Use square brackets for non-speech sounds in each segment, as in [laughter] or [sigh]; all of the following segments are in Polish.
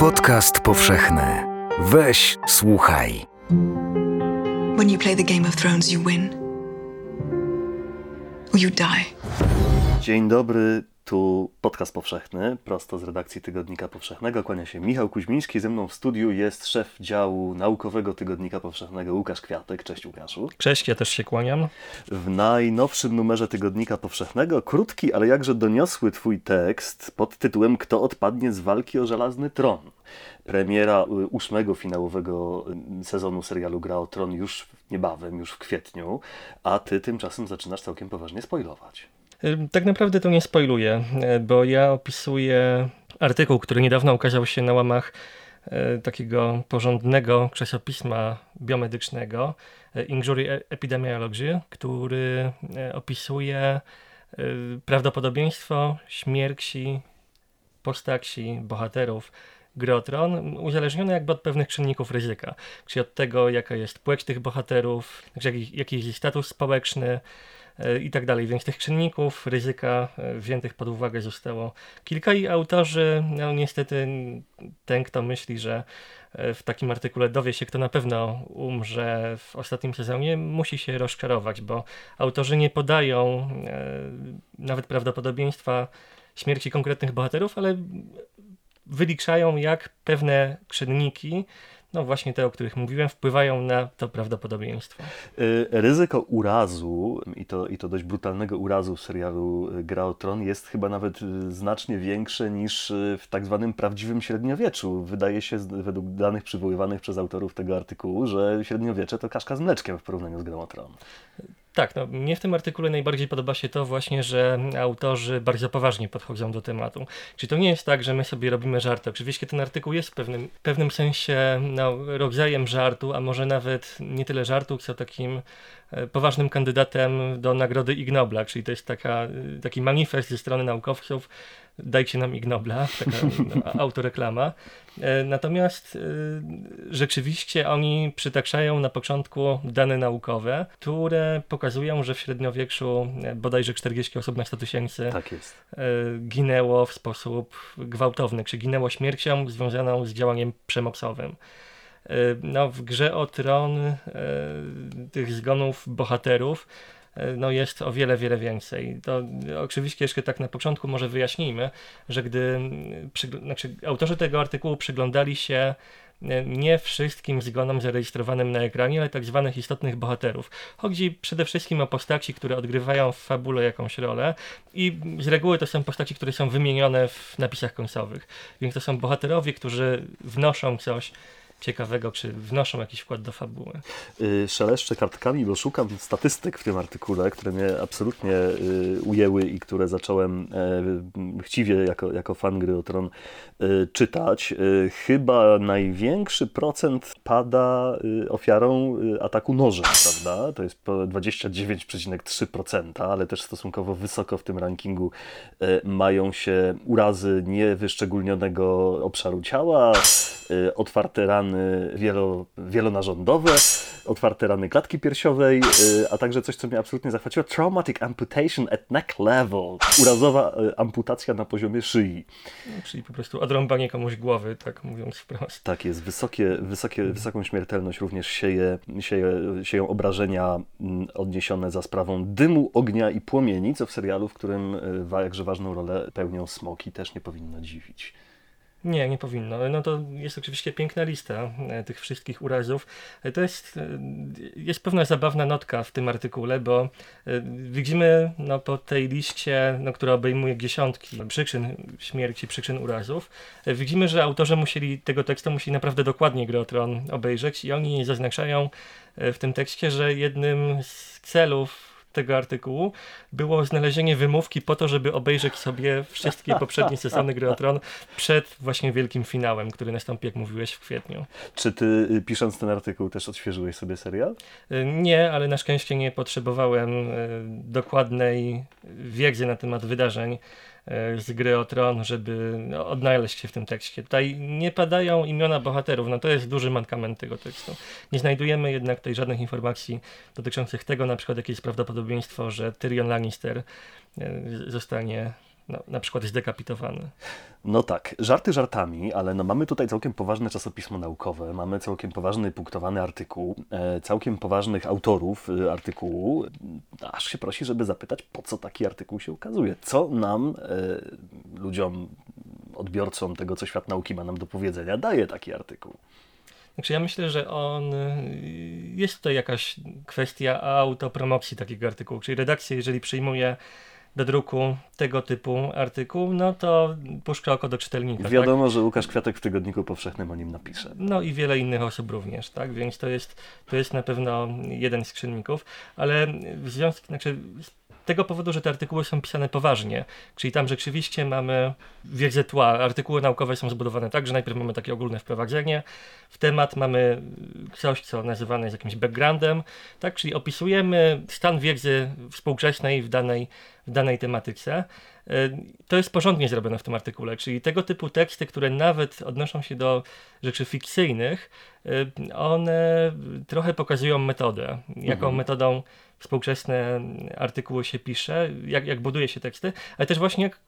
Podcast powszechny. Weź, słuchaj. When you play the Game of Thrones, you win. Or you die. Dzień dobry, tu podcast powszechny, prosto z redakcji Tygodnika Powszechnego. Kłania się Michał Kuźmiński, ze mną w studiu jest szef działu naukowego Tygodnika Powszechnego Łukasz Kwiatek. Cześć Łukaszu. Cześć, ja też się kłaniam. W najnowszym numerze Tygodnika Powszechnego krótki, ale jakże doniosły twój tekst pod tytułem Kto odpadnie z walki o żelazny tron. Premiera y, ósmego finałowego y, sezonu serialu Gra o Tron już niebawem, już w kwietniu, a ty tymczasem zaczynasz całkiem poważnie spoilować. Tak naprawdę to nie spoiluję, e, bo ja opisuję artykuł, który niedawno ukazał się na łamach e, takiego porządnego czasopisma biomedycznego e, Injury Epidemiology, który opisuje prawdopodobieństwo śmierci postaci, bohaterów Grotron, uzależnione jakby od pewnych czynników ryzyka, czyli od tego, jaka jest płeć tych bohaterów, jaki, jaki jest ich status społeczny, E, i tak dalej. Więc tych czynników ryzyka e, wziętych pod uwagę zostało kilka i autorzy, no niestety ten, kto myśli, że e, w takim artykule dowie się, kto na pewno umrze w ostatnim sezonie, musi się rozczarować, bo autorzy nie podają nawet prawdopodobieństwa śmierci konkretnych bohaterów, ale wyliczają, jak pewne czynniki no właśnie te, o których mówiłem, wpływają na to prawdopodobieństwo. Y, ryzyko urazu, i to, i to dość brutalnego urazu w serialu y, Gra o Tron, jest chyba nawet y, znacznie większe niż w tak zwanym prawdziwym średniowieczu. Wydaje się, według danych przywoływanych przez autorów tego artykułu, że średniowiecze to kaszka z mleczkiem w porównaniu z Grą o Tron. Tak, no, mnie w tym artykule najbardziej podoba się to właśnie, że autorzy bardzo poważnie podchodzą do tematu. Czyli to nie jest tak, że my sobie robimy żarty. Oczywiście ten artykuł jest w pewnym, pewnym sensie no, rodzajem żartu, a może nawet nie tyle żartu, co takim e, poważnym kandydatem do nagrody Ig Nobla, czyli to jest taka, taki manifest ze strony naukowców, dajcie nam Ig Nobla, taka no, [laughs] autoreklama. E, natomiast e, rzeczywiście oni przytakszają na początku dane naukowe, które pokazują, że w średniowieczu e, bodajże 40 osób na 100 tysięcy tak ginęło w sposób gwałtowny, czy ginęło śmiercią związaną z działaniem przemocowym. No, w grze o tron tych zgonów bohaterów no jest o wiele, wiele więcej. To oczywiście jeszcze tak na początku może wyjaśnijmy, że gdy znaczy, autorzy tego artykułu przyglądali się e, nie wszystkim zgonom zarejestrowanym na ekranie, ale tak zwanych istotnych bohaterów. Chodzi przede wszystkim o postaci, które odgrywają w fabule jakąś rolę i z reguły to są postaci, które są wymienione w napisach końcowych. Więc to są bohaterowie, którzy wnoszą coś ciekawego, czy wnoszą jakiś wkład do fabuły. Y, szeleszczę kartkami, bo szukam statystyk w tym artykule, które mnie absolutnie y, ujęły i które zacząłem e, chciwie jako, jako fan gry o Tron y, czytać. Chyba największy procent pada ofiarą ataku nożem, prawda? To jest 29,3%, ale też stosunkowo wysoko w tym rankingu e, mają się urazy niewyszczególnionego obszaru ciała, otwarte rany wielo, wielonarządowe, otwarte rany klatki piersiowej, y, a także coś, co mnie absolutnie zachwyciło, traumatic amputation at neck level, urazowa y, amputacja na poziomie szyi. No, czyli po prostu odrąbanie komuś głowy, tak mówiąc wprost. Tak jest, wysokie, wysokie, wysoką śmiertelność również sieje, sieje, sieją obrażenia mm, odniesione za sprawą dymu, ognia i płomieni, co w serialu, w którym y, jakże ważną rolę pełnią smoki, też nie powinno dziwić. Nie, nie powinno. No to jest oczywiście piękna lista e, tych wszystkich urazów. E, to jest, e, jest pewna zabawna notka w tym artykule, bo widzimy no, po tej liście, no, która obejmuje dziesiątki przyczyn śmierci, przyczyn urazów, widzimy, że autorzy musieli tego tekstu musieli naprawdę dokładnie Grotron obejrzeć i oni zaznaczają w tym tekście, że jednym z celów tego artykułu było znalezienie wymówki po to, żeby obejrzeć sobie wszystkie poprzednie sezony Gry o Tron przed właśnie wielkim finałem, który nastąpi, jak mówiłeś, w kwietniu. Czy ty y, pisząc ten artykuł też odświeżyłeś sobie serial? Y, nie, ale na szczęście nie potrzebowałem y, dokładnej wiedzy na temat wydarzeń z gry o tron, żeby no, odnaleźć się w tym tekście. Tutaj nie padają imiona bohaterów, no to jest duży mankament tego tekstu. Nie znajdujemy jednak tutaj żadnych informacji dotyczących tego, na przykład jakie jest prawdopodobieństwo, że Tyrion Lannister e, zostanie no, na przykład zdekapitowany. No tak, żarty żartami, ale no mamy tutaj całkiem poważne czasopismo naukowe, mamy całkiem poważny punktowany artykuł, e, całkiem poważnych autorów e, artykułu. Aż się prosi, żeby zapytać, po co taki artykuł się ukazuje. Co nam, e, ludziom, odbiorcom tego, co świat nauki ma nam do powiedzenia, daje taki artykuł. Znaczy ja myślę, że on jest tutaj jakaś kwestia autopromocji takiego artykułu, czyli redakcja, jeżeli przyjmuje do druku tego typu artykuł, no to puszcza oko do czytelnika. tak? Wiadomo, że Łukasz Kwiatek w Tygodniku Powszechnym o nim napisze. No i wiele innych osób również, tak? Więc to jest, to jest na pewno jeden z czynników, ale w związku, znaczy tego powodu, że te artykuły są pisane poważnie, czyli tam rzeczywiście mamy wiedzę tła, artykuły naukowe są zbudowane tak, że najpierw mamy takie ogólne wprowadzenie w temat, mamy coś, co nazywane jest jakimś backgroundem, tak? Czyli opisujemy stan wiedzy współczesnej w danej, w danej tematyce. Y, To jest porządnie zrobione w tym artykule, czyli tego typu teksty, które nawet odnoszą się do rzeczy fikcyjnych, y, one trochę pokazują metodę, jaką Mhm. metodą współczesne artykuły się pisze, jak, jak buduje się teksty, ale też właśnie jak,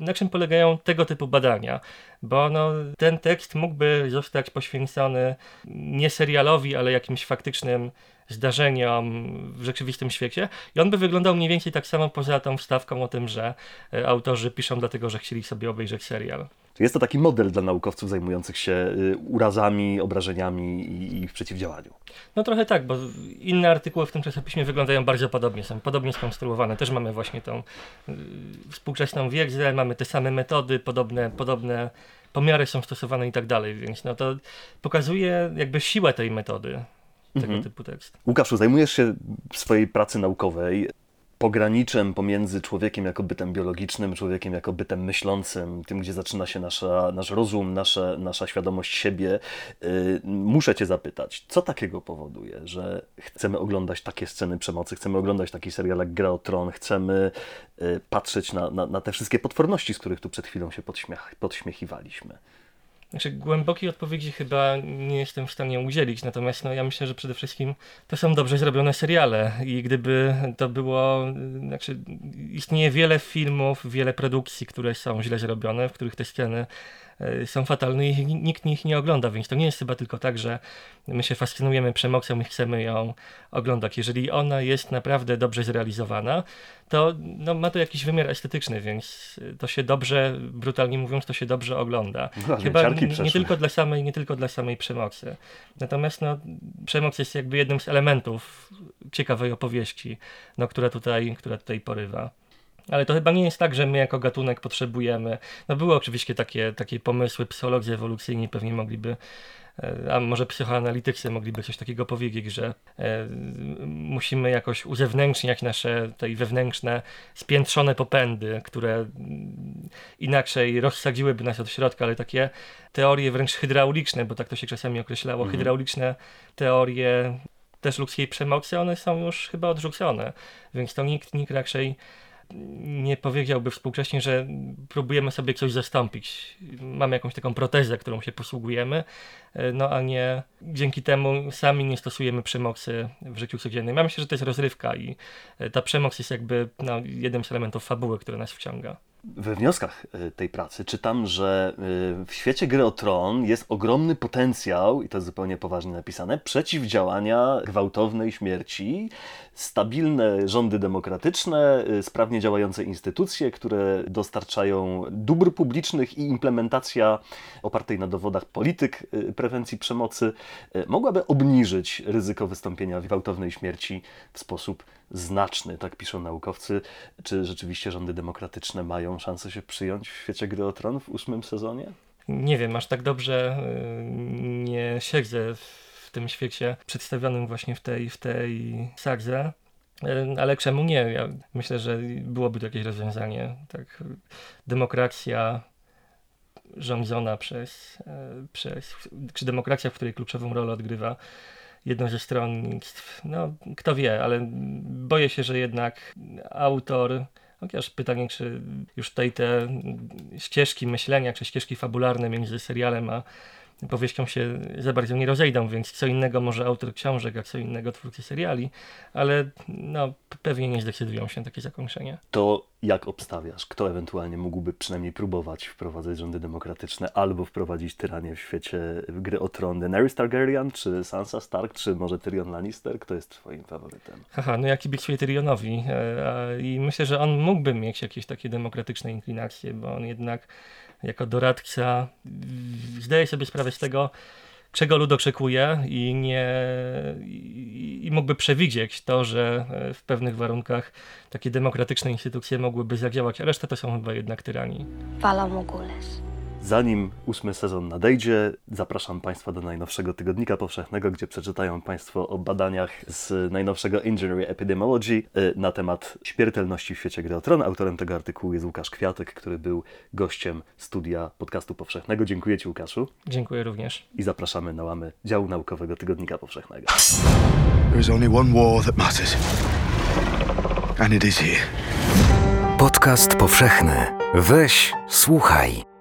na czym polegają tego typu badania, bo no, ten tekst mógłby zostać poświęcony nie serialowi, ale jakimś faktycznym zdarzeniom w rzeczywistym świecie i on by wyglądał mniej więcej tak samo poza tą wstawką o tym, że e, autorzy piszą dlatego, że chcieli sobie obejrzeć serial. Jest to taki model dla naukowców zajmujących się y, urazami, obrażeniami i ich przeciwdziałaniu. No trochę tak, bo inne artykuły w tym czasopiśmie wyglądają bardzo podobnie, są podobnie skonstruowane. Też mamy właśnie tą y, współczesną wiedzę, mamy te same metody, podobne, podobne pomiary są stosowane i tak dalej, więc no to pokazuje jakby siłę tej metody, tego Mhm. typu tekst. Łukaszu, zajmujesz się w swojej pracy naukowej pograniczem pomiędzy człowiekiem jako bytem biologicznym, człowiekiem jako bytem myślącym, tym, gdzie zaczyna się nasza, nasz rozum, nasze, nasza świadomość siebie. Yy, muszę Cię zapytać, co takiego powoduje, że chcemy oglądać takie sceny przemocy, chcemy oglądać taki serial jak Gra o Tron, chcemy yy, patrzeć na, na, na te wszystkie potworności, z których tu przed chwilą się podśmiech, podśmiechiwaliśmy. Znaczy, głębokiej odpowiedzi chyba nie jestem w stanie udzielić, natomiast no, ja myślę, że przede wszystkim to są dobrze zrobione seriale i gdyby to było, y, znaczy istnieje wiele filmów, wiele produkcji, które są źle zrobione, w których te sceny są fatalne i ni- nikt ich nie ogląda, więc to nie jest chyba tylko tak, że my się fascynujemy przemocą i chcemy ją oglądać. Jeżeli ona jest naprawdę dobrze zrealizowana, to no, ma to jakiś wymiar estetyczny, więc y, to się dobrze, brutalnie mówiąc, to się dobrze ogląda. No, Chyba nie, tylko dla samej, nie tylko dla samej przemocy. Natomiast no, przemoc jest jakby jednym z elementów ciekawej opowieści, no, która, tutaj, która tutaj porywa. Ale to chyba nie jest tak, że my jako gatunek potrzebujemy. No były oczywiście takie, takie pomysły, psycholodzy ewolucyjni pewnie mogliby, e, a może psychoanalitycy mogliby coś takiego powiedzieć, że e, musimy jakoś uzewnętrzniać nasze tej wewnętrzne, spiętrzone popędy, które mm, inaczej rozsadziłyby nas od środka, ale takie teorie wręcz hydrauliczne, bo tak to się czasami określało, Mhm. hydrauliczne teorie też ludzkiej przemocy, one są już chyba odrzucone, więc to nikt, nikt raczej nie powiedziałby współcześnie, że próbujemy sobie coś zastąpić. Mamy jakąś taką protezę, którą się posługujemy, e, no a nie dzięki temu sami nie stosujemy przemocy w życiu codziennym. Ja myślę, że to jest rozrywka i e, ta przemoc jest jakby no, jednym z elementów fabuły, który nas wciąga. We wnioskach y, tej pracy czytam, że y, w świecie gry o tron jest ogromny potencjał, i to jest zupełnie poważnie napisane, przeciwdziałania gwałtownej śmierci, stabilne rządy demokratyczne, y, sprawnie działające instytucje, które dostarczają dóbr publicznych i implementacja opartej na dowodach polityk prewencji przemocy mogłaby obniżyć ryzyko wystąpienia gwałtownej śmierci w sposób znaczny, tak piszą naukowcy. Czy rzeczywiście rządy demokratyczne mają szansę się przyjąć w świecie gry o tron w ósmym sezonie? Nie wiem, aż tak dobrze y, nie siedzę w tym świecie przedstawionym właśnie w tej, w tej sadze. Y, Ale czemu nie? Ja myślę, że byłoby to jakieś rozwiązanie. Tak, demokracja rządzona przez, e, przez, czy demokracja, w której kluczową rolę odgrywa jedno ze stronnictw. No, kto wie, ale boję się, że jednak autor, chociaż pytanie, czy już tutaj te ścieżki myślenia, czy ścieżki fabularne między serialem a powieścią się za bardzo nie rozejdą, więc co innego może autor książek, a co innego twórcy seriali, ale no, pewnie nie zdecydują się na takie zakończenie. To jak obstawiasz? Kto ewentualnie mógłby przynajmniej próbować wprowadzać rządy demokratyczne albo wprowadzić tyranię w świecie gry o tron? Daenerys Targaryen, czy Sansa Stark, czy może Tyrion Lannister? Kto jest twoim faworytem? Haha, no ja kibicuję Tyrionowi e, i myślę, że on mógłby mieć jakieś takie demokratyczne inklinacje, bo on jednak jako doradca zdaje sobie sprawę z tego, czego lud oczekuje i, nie, i mógłby przewidzieć to, że e, w pewnych warunkach takie demokratyczne instytucje mogłyby zadziałać, a reszta to są chyba jednak tyranii. Fala Mogules. Zanim ósmy sezon nadejdzie, zapraszam Państwa do najnowszego Tygodnika Powszechnego, gdzie przeczytają Państwo o badaniach z najnowszego Engineering Epidemiology y, na temat śmiertelności w świecie gry o tron. Autorem tego artykułu jest Łukasz Kwiatek, który był gościem studia podcastu powszechnego. Dziękuję Ci, Łukaszu. Dziękuję również. I zapraszamy na łamy działu naukowego Tygodnika Powszechnego. There is only one war that matters. And it is here. Podcast powszechny. Weź, słuchaj.